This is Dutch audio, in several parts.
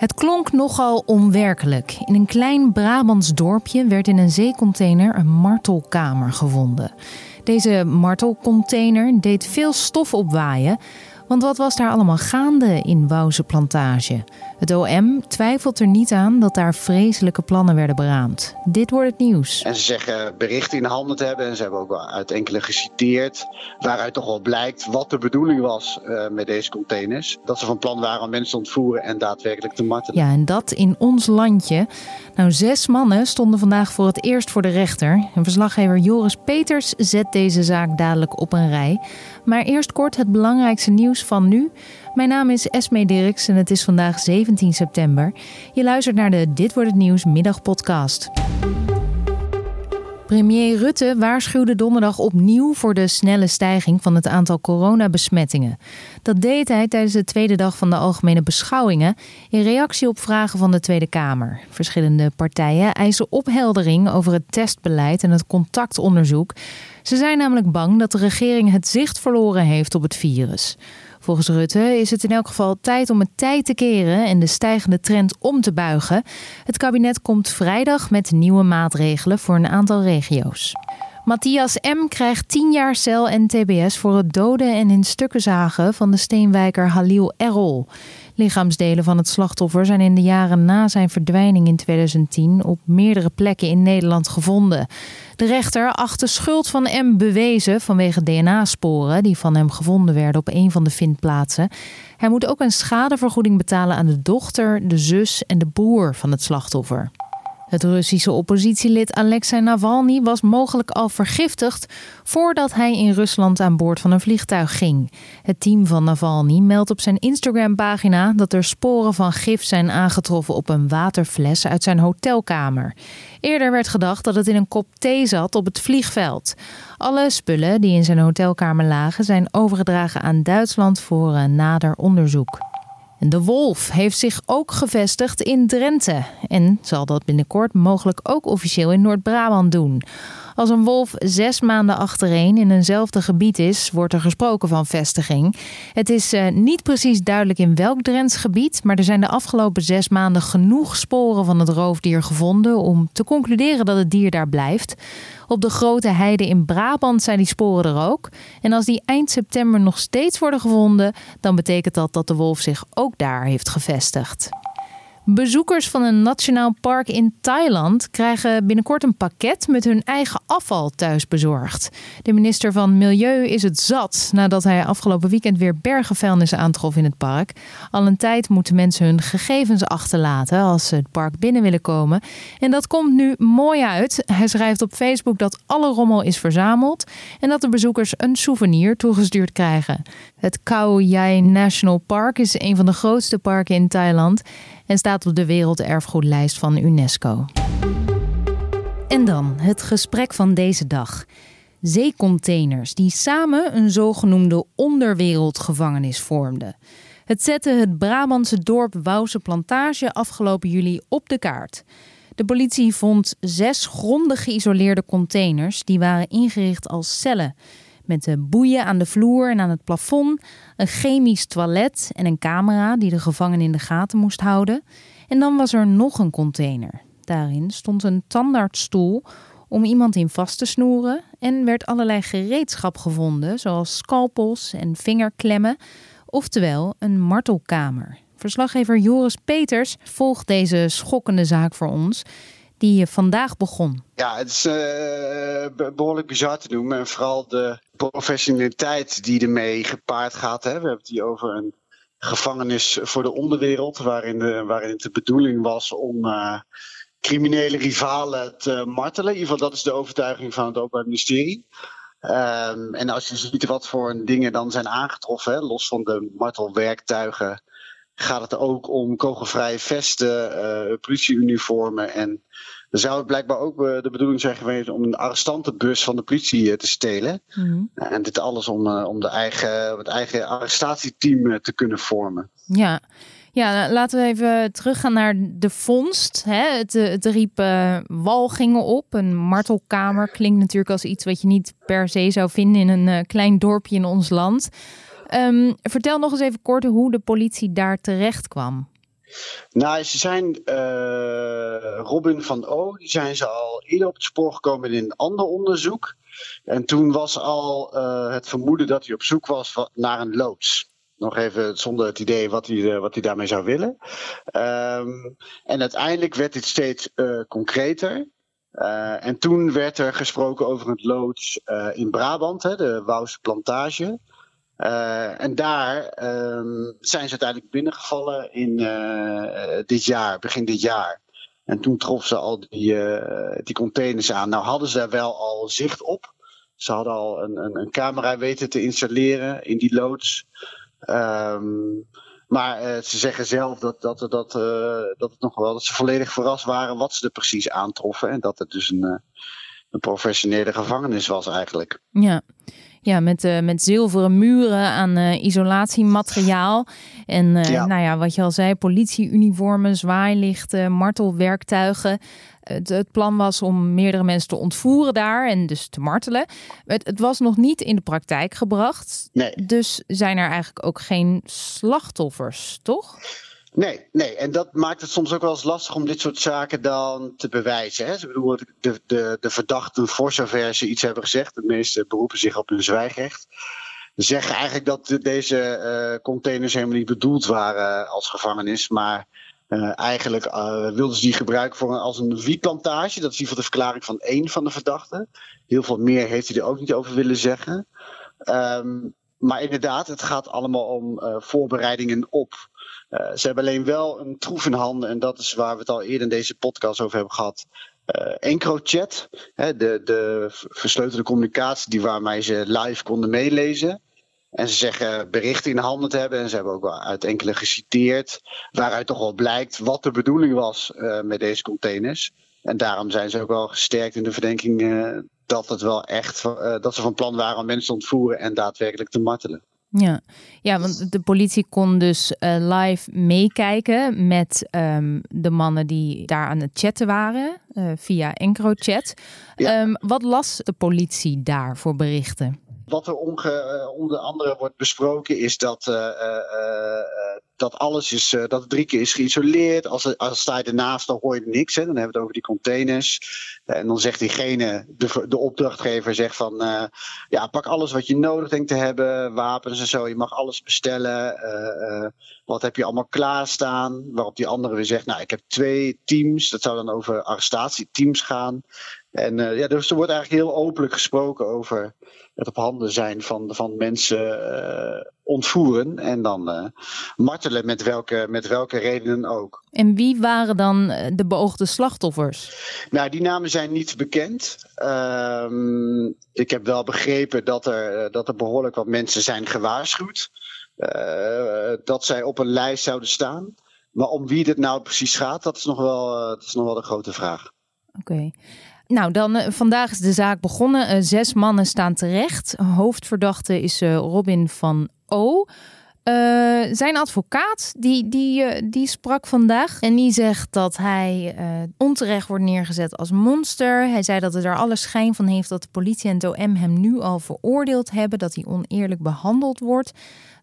Het klonk nogal onwerkelijk. In een klein Brabants dorpje werd in een zeecontainer een martelkamer gevonden. Deze martelcontainer deed veel stof opwaaien, want wat was daar allemaal gaande in Wouwse Plantage? Het OM twijfelt er niet aan dat daar vreselijke plannen werden beraamd. Dit wordt het nieuws. En ze zeggen berichten in de handen te hebben. En ze hebben ook wel uit enkele geciteerd. Waaruit toch wel blijkt wat de bedoeling was uh, met deze containers. Dat ze van plan waren om mensen te ontvoeren en daadwerkelijk te martelen. Ja, en dat in ons landje. Nou, zes mannen stonden vandaag voor het eerst voor de rechter. En verslaggever Joris Peters zet deze zaak dadelijk op een rij. Maar eerst kort het belangrijkste nieuws van nu. Mijn naam is Esme Dirks en het is vandaag 17 september. Je luistert naar de Dit wordt het nieuws middagpodcast. Premier Rutte waarschuwde donderdag opnieuw voor de snelle stijging van het aantal coronabesmettingen. Dat deed hij tijdens de tweede dag van de algemene beschouwingen in reactie op vragen van de Tweede Kamer. Verschillende partijen eisen opheldering over het testbeleid en het contactonderzoek. Ze zijn namelijk bang dat de regering het zicht verloren heeft op het virus. Volgens Rutte is het in elk geval tijd om het tijd te keren en de stijgende trend om te buigen. Het kabinet komt vrijdag met nieuwe maatregelen voor een aantal regio's. Matthias M. krijgt 10 jaar cel en TBS voor het doden en in stukken zagen van de steenwijker Halil Errol. Lichaamsdelen van het slachtoffer zijn in de jaren na zijn verdwijning in 2010 op meerdere plekken in Nederland gevonden. De rechter acht de schuld van M bewezen vanwege DNA-sporen die van hem gevonden werden op een van de vindplaatsen. Hij moet ook een schadevergoeding betalen aan de dochter, de zus en de broer van het slachtoffer. Het Russische oppositielid Alexei Navalny was mogelijk al vergiftigd voordat hij in Rusland aan boord van een vliegtuig ging. Het team van Navalny meldt op zijn Instagram-pagina dat er sporen van gif zijn aangetroffen op een waterfles uit zijn hotelkamer. Eerder werd gedacht dat het in een kop thee zat op het vliegveld. Alle spullen die in zijn hotelkamer lagen zijn overgedragen aan Duitsland voor een nader onderzoek. De wolf heeft zich ook gevestigd in Drenthe en zal dat binnenkort mogelijk ook officieel in Noord-Brabant doen. Als een wolf zes maanden achtereen in eenzelfde gebied is, wordt er gesproken van vestiging. Het is uh, niet precies duidelijk in welk Drents gebied, maar er zijn de afgelopen zes maanden genoeg sporen van het roofdier gevonden om te concluderen dat het dier daar blijft. Op de grote heide in Brabant zijn die sporen er ook. En als die eind september nog steeds worden gevonden, dan betekent dat dat de wolf zich ook daar heeft gevestigd. Bezoekers van een nationaal park in Thailand krijgen binnenkort een pakket met hun eigen afval thuis bezorgd. De minister van Milieu is het zat nadat hij afgelopen weekend weer bergen vuilnis aantrof in het park. Al een tijd moeten mensen hun gegevens achterlaten als ze het park binnen willen komen. En dat komt nu mooi uit. Hij schrijft op Facebook dat alle rommel is verzameld en dat de bezoekers een souvenir toegestuurd krijgen. Het Khao Yai National Park is een van de grootste parken in Thailand en staat op de werelderfgoedlijst van UNESCO. En dan het gesprek van deze dag. Zeecontainers die samen een zogenoemde onderwereldgevangenis vormden. Het zette het Brabantse dorp Wouwse Plantage afgelopen juli op de kaart. De politie vond zes grondig geïsoleerde containers die waren ingericht als cellen. Met boeien aan de vloer en aan het plafond, een chemisch toilet en een camera die de gevangenen in de gaten moest houden. En dan was er nog een container. Daarin stond een tandartsstoel om iemand in vast te snoeren en werd allerlei gereedschap gevonden, zoals scalpels en vingerklemmen, oftewel een martelkamer. Verslaggever Joris Peters volgt deze schokkende zaak voor ons die vandaag begon. Ja, het is uh, behoorlijk bizar te noemen. En vooral de professionaliteit die ermee gepaard gaat. Hè. We hebben het hier over een gevangenis voor de onderwereld, waarin, de, waarin het de bedoeling was om uh, criminele rivalen te martelen. In ieder geval, dat is de overtuiging van het Openbaar Ministerie. Um, en als je ziet wat voor dingen dan zijn aangetroffen, hè, los van de martelwerktuigen, gaat het ook om kogelvrije vesten, uh, politieuniformen en er zou het blijkbaar ook eh, de bedoeling zijn geweest om een arrestantenbus van de politie eh, te stelen. Mhm. En dit alles om, eh, om de eigen, het eigen arrestatieteam te kunnen vormen. Ja. Ja, laten we even teruggaan naar de vondst. Hè? Het, het riep uh, walgingen op. Een martelkamer klinkt natuurlijk als iets wat je niet per se zou vinden in een klein dorpje in ons land. Um, vertel nog eens even kort hoe de politie daar terecht kwam. Nou, ze zijn Robin van O, die zijn ze al eerder op het spoor gekomen in een ander onderzoek. En toen was al het vermoeden dat hij op zoek was naar een loods. Nog even zonder het idee wat hij, wat hij daarmee zou willen. Ehm, en uiteindelijk werd dit steeds concreter. Uh, en toen werd er gesproken over het loods in Brabant, hè, de Wouwse plantage. Uh, en daar um, zijn ze uiteindelijk binnengevallen in dit jaar, begin dit jaar. En toen troffen ze al die, die containers aan. Nou hadden ze daar wel al zicht op. Ze hadden al een, een, een camera weten te installeren in die loods. Um, maar ze zeggen zelf dat, dat, dat, dat, het nog wel, dat ze volledig verrast waren wat ze er precies aantroffen. En dat het dus een, een professionele gevangenis was eigenlijk. Ja, ja met, met zilveren muren aan isolatiemateriaal. En ja. nou ja, wat je al zei, politieuniformen, zwaailichten, martelwerktuigen. Het, het, plan was om meerdere mensen te ontvoeren daar en dus te martelen. Het, het, was nog niet in de praktijk gebracht. Nee. Dus zijn er eigenlijk ook geen slachtoffers, toch? Nee, nee, en dat maakt het soms ook wel eens lastig om dit soort zaken dan te bewijzen. Hè? Ik bedoel, de, de, de verdachten, voor zover ze iets hebben gezegd, de meeste beroepen zich op hun zwijgrecht, zeggen eigenlijk dat deze uh, containers helemaal niet bedoeld waren als gevangenis, maar uh, eigenlijk uh, wilden ze die gebruiken voor als een wietplantage. Dat is in ieder geval de verklaring van één van de verdachten. Heel veel meer heeft hij er ook niet over willen zeggen. Um, maar inderdaad, het gaat allemaal om voorbereidingen op. ze hebben alleen wel een troef in handen. En dat is waar we het al eerder in deze podcast over hebben gehad. EncroChat, de, de versleutelde communicatie die waarmee ze live konden meelezen. En ze zeggen berichten in handen te hebben. En ze hebben ook wel uit enkele geciteerd. Waaruit toch wel blijkt wat de bedoeling was uh, met deze containers. En daarom zijn ze ook wel gesterkt in de verdenking uh, dat het wel echt uh, dat ze van plan waren om mensen te ontvoeren en daadwerkelijk te martelen. Ja. ja, want de politie kon dus live meekijken met um, de mannen die daar aan het chatten waren via EncroChat. Ja. Um, wat las de politie daar voor berichten? Wat er onge, uh, onder andere wordt besproken is dat, uh, dat alles is, dat het drie keer is geïsoleerd. Als, als sta je ernaast, dan hoor je niks. Hè. Dan hebben we het over die containers. En dan zegt diegene, de, de opdrachtgever zegt van, ja, pak alles wat je nodig denkt te hebben. Wapens en zo, je mag alles bestellen. wat heb je allemaal klaarstaan? Waarop die andere weer zegt, nou, ik heb twee teams. Dat zou dan over arrestatieteams gaan. En ja, dus er wordt eigenlijk heel openlijk gesproken over het op handen zijn van, van mensen ontvoeren en dan martelen met welke, met welke redenen ook. En wie waren dan eh, de beoogde slachtoffers? Nou, die namen zijn niet bekend. Uh, ik heb wel begrepen dat er, dat er behoorlijk wat mensen zijn gewaarschuwd. dat zij op een lijst zouden staan. Maar om wie dit nou precies gaat, dat is nog wel, dat is nog wel de grote vraag. Oké. Nou, dan vandaag is de zaak begonnen. Zes mannen staan terecht. Hoofdverdachte is Robin van O. zijn advocaat die, die, die sprak vandaag en die zegt dat hij onterecht wordt neergezet als monster. Hij zei dat het er alle schijn van heeft dat de politie en het OM hem nu al veroordeeld hebben, dat hij oneerlijk behandeld wordt.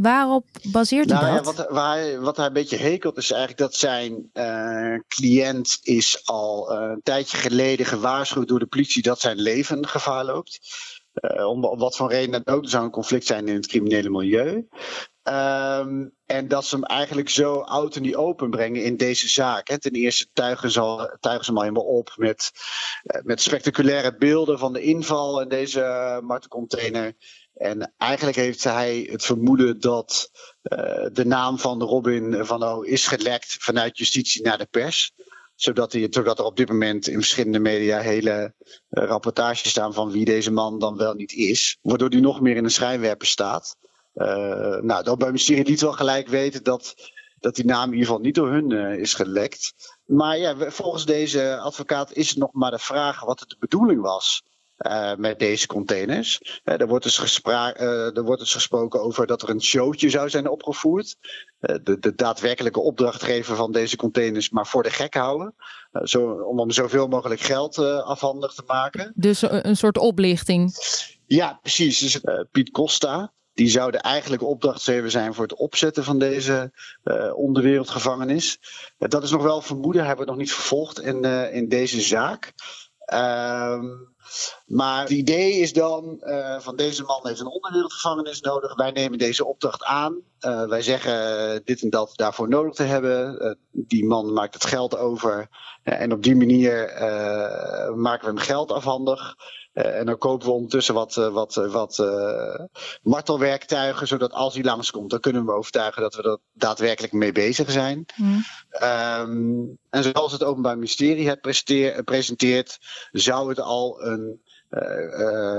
Waarop baseert nou, hij dat? Ja, wat, waar hij, wat hij een beetje hekelt is eigenlijk dat zijn uh, cliënt is al uh, een tijdje geleden gewaarschuwd door de politie dat zijn leven gevaar loopt. Uh, om, wat voor reden dan ook. Er zou een conflict zijn in het criminele milieu. Um, en dat ze hem eigenlijk zo oud en die open brengen in deze zaak. Hè. Ten eerste tuigen ze, tuigen ze hem al helemaal op met, met spectaculaire beelden van de inval in deze uh, martencontainer. En eigenlijk heeft hij het vermoeden dat de naam van Robin van O is gelekt vanuit justitie naar de pers. Zodat, er op dit moment in verschillende media hele uh, rapportages staan van wie deze man dan wel niet is. Waardoor hij nog meer in een schijnwerper staat. Uh, nou, dat bij ministerie liet wel gelijk weten dat, dat die naam in ieder geval niet door hun is gelekt. Maar ja, volgens deze advocaat is het nog maar de vraag wat het de bedoeling was. Uh, met deze containers. Uh, er, wordt dus er wordt dus gesproken over dat er een showtje zou zijn opgevoerd. De, de, daadwerkelijke opdrachtgever van deze containers, maar voor de gek houden. Zo, om, om zoveel mogelijk geld afhandig te maken. Dus een soort oplichting. Ja, precies. Dus, Piet Costa, Die zouden eigenlijk opdrachtgever zijn voor het opzetten van deze uh, onderwereldgevangenis. dat is nog wel vermoeden, hebben we nog niet vervolgd in, in deze zaak. Ehm, maar het idee is dan: uh, van deze man heeft een onderwereldgevangenis nodig. Wij nemen deze opdracht aan. Uh, wij zeggen dit en dat daarvoor nodig te hebben. Uh, die man maakt het geld over. en op die manier maken we hem geld afhandig. Uh, en dan kopen we ondertussen wat, uh, wat, uh, wat martelwerktuigen, zodat als hij langskomt, dan kunnen we overtuigen dat we er daadwerkelijk mee bezig zijn. Mm. Um, en zoals het Openbaar Ministerie het presenteert, zou het al een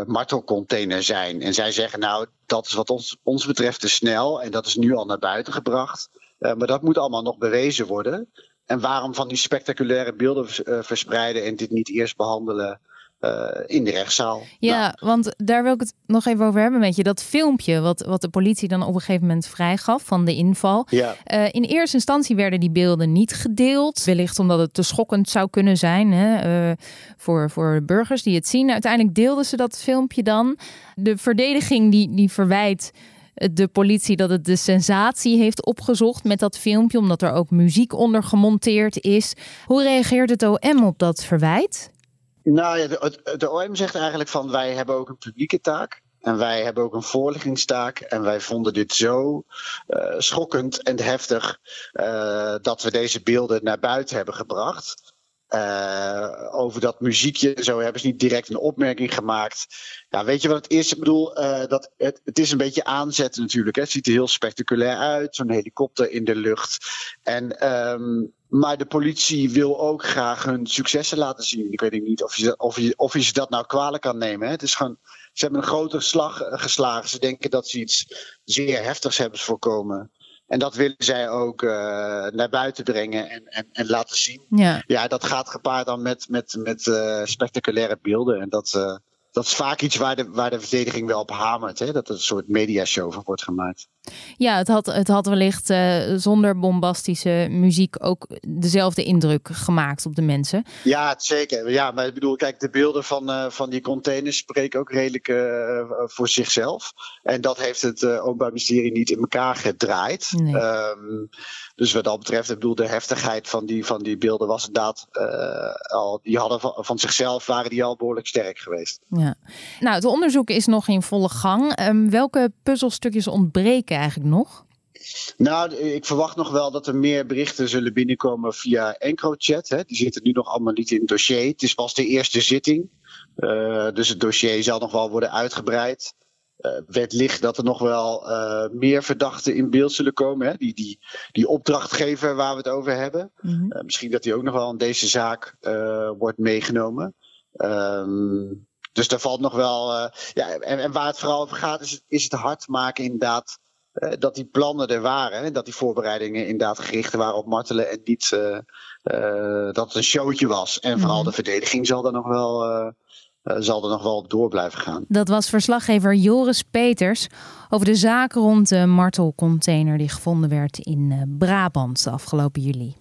martelcontainer zijn. En zij zeggen, nou, dat is wat ons, ons betreft te snel en dat is nu al naar buiten gebracht. maar dat moet allemaal nog bewezen worden. En waarom van die spectaculaire beelden verspreiden en dit niet eerst behandelen? Uh, in de rechtszaal. Ja, nou. want daar wil ik het nog even over hebben met je. Dat filmpje wat, wat de politie dan op een gegeven moment vrijgaf van de inval. Ja. Uh, in eerste instantie werden die beelden niet gedeeld. Wellicht omdat het te schokkend zou kunnen zijn hè, uh, voor, voor burgers die het zien. Uiteindelijk deelden ze dat filmpje dan. De verdediging die, die verwijt de politie dat het de sensatie heeft opgezocht met dat filmpje, omdat er ook muziek onder gemonteerd is. Hoe reageert het OM op dat verwijt? Nou ja, de, de OM zegt eigenlijk van wij hebben ook een publieke taak. En wij hebben ook een voorliggingstaak. En wij vonden dit zo uh, schokkend en heftig uh, dat we deze beelden naar buiten hebben gebracht. Uh, over dat muziekje, zo hebben ze niet direct een opmerking gemaakt. Ja, weet je wat het is? Ik bedoel, dat het, het is een beetje aanzetten natuurlijk. Hè. Het ziet er heel spectaculair uit, zo'n helikopter in de lucht. En um, maar de politie wil ook graag hun successen laten zien. Ik weet niet of je, of je, of je ze dat nou kwalijk kan nemen. Hè? Het is gewoon, ze hebben een grote slag eh, geslagen. Ze denken dat ze iets zeer heftigs hebben voorkomen. En dat willen zij ook uh, naar buiten brengen en, en, en laten zien. Ja. ja, dat gaat gepaard dan met, met, met uh, spectaculaire beelden. En dat, uh, dat is vaak iets waar de, waar de verdediging wel op hamert. Hè? Dat er een soort mediashow van wordt gemaakt. Ja, het had, het had wellicht uh, zonder bombastische muziek ook dezelfde indruk gemaakt op de mensen. Ja, zeker. Ja, maar ik bedoel, kijk, de beelden van, uh, van die containers spreken ook redelijk uh, voor zichzelf. En dat heeft het Openbaar Ministerie niet in elkaar gedraaid. Nee. Um, dus wat dat betreft, ik bedoel, de heftigheid van die, van die beelden was inderdaad al, die hadden van, van, zichzelf, waren die al behoorlijk sterk geweest. Ja. Nou, het onderzoek is nog in volle gang. Um, welke puzzelstukjes ontbreken eigenlijk nog? Nou, ik verwacht nog wel dat er meer berichten zullen binnenkomen via EncroChat. Hè. Die zitten nu nog allemaal niet in het dossier. Het is pas de eerste zitting. Uh, dus het dossier zal nog wel worden uitgebreid. Uh, wet ligt dat er nog wel uh, meer verdachten in beeld zullen komen. Hè? Die, die, die opdrachtgever waar we het over hebben. Mm -hmm. misschien dat die ook nog wel in deze zaak wordt meegenomen. Um, dus daar valt nog wel. ja, en, en, waar het vooral over gaat, is, is het hard maken inderdaad uh, dat die plannen er waren. En dat die voorbereidingen inderdaad gericht waren op martelen en niet uh, uh, dat het een showtje was. En vooral mm. de verdediging zal er nog wel. zal er nog wel door blijven gaan. Dat was verslaggever Joris Peters over de zaak rond de martelcontainer die gevonden werd in Brabant afgelopen juli.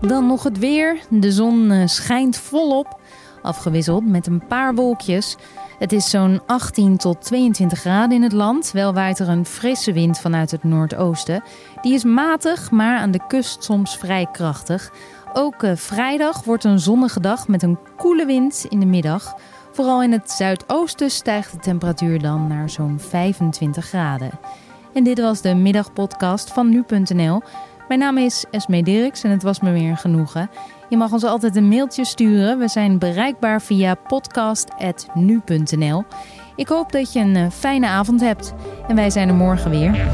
Dan nog het weer. De zon schijnt volop, afgewisseld met een paar wolkjes. Het is zo'n 18 tot 22 graden in het land. Wel waait er een frisse wind vanuit het noordoosten. Die is matig, maar aan de kust soms vrij krachtig. Ook uh, vrijdag wordt een zonnige dag met een koele wind in de middag. Vooral in het zuidoosten stijgt de temperatuur dan naar zo'n 25 graden. En dit was de middagpodcast van nu.nl. Mijn naam is Esme Dirks en het was me weer een genoegen. Je mag ons altijd een mailtje sturen. We zijn bereikbaar via podcast.nu.nl. Ik hoop dat je een fijne avond hebt en wij zijn er morgen weer.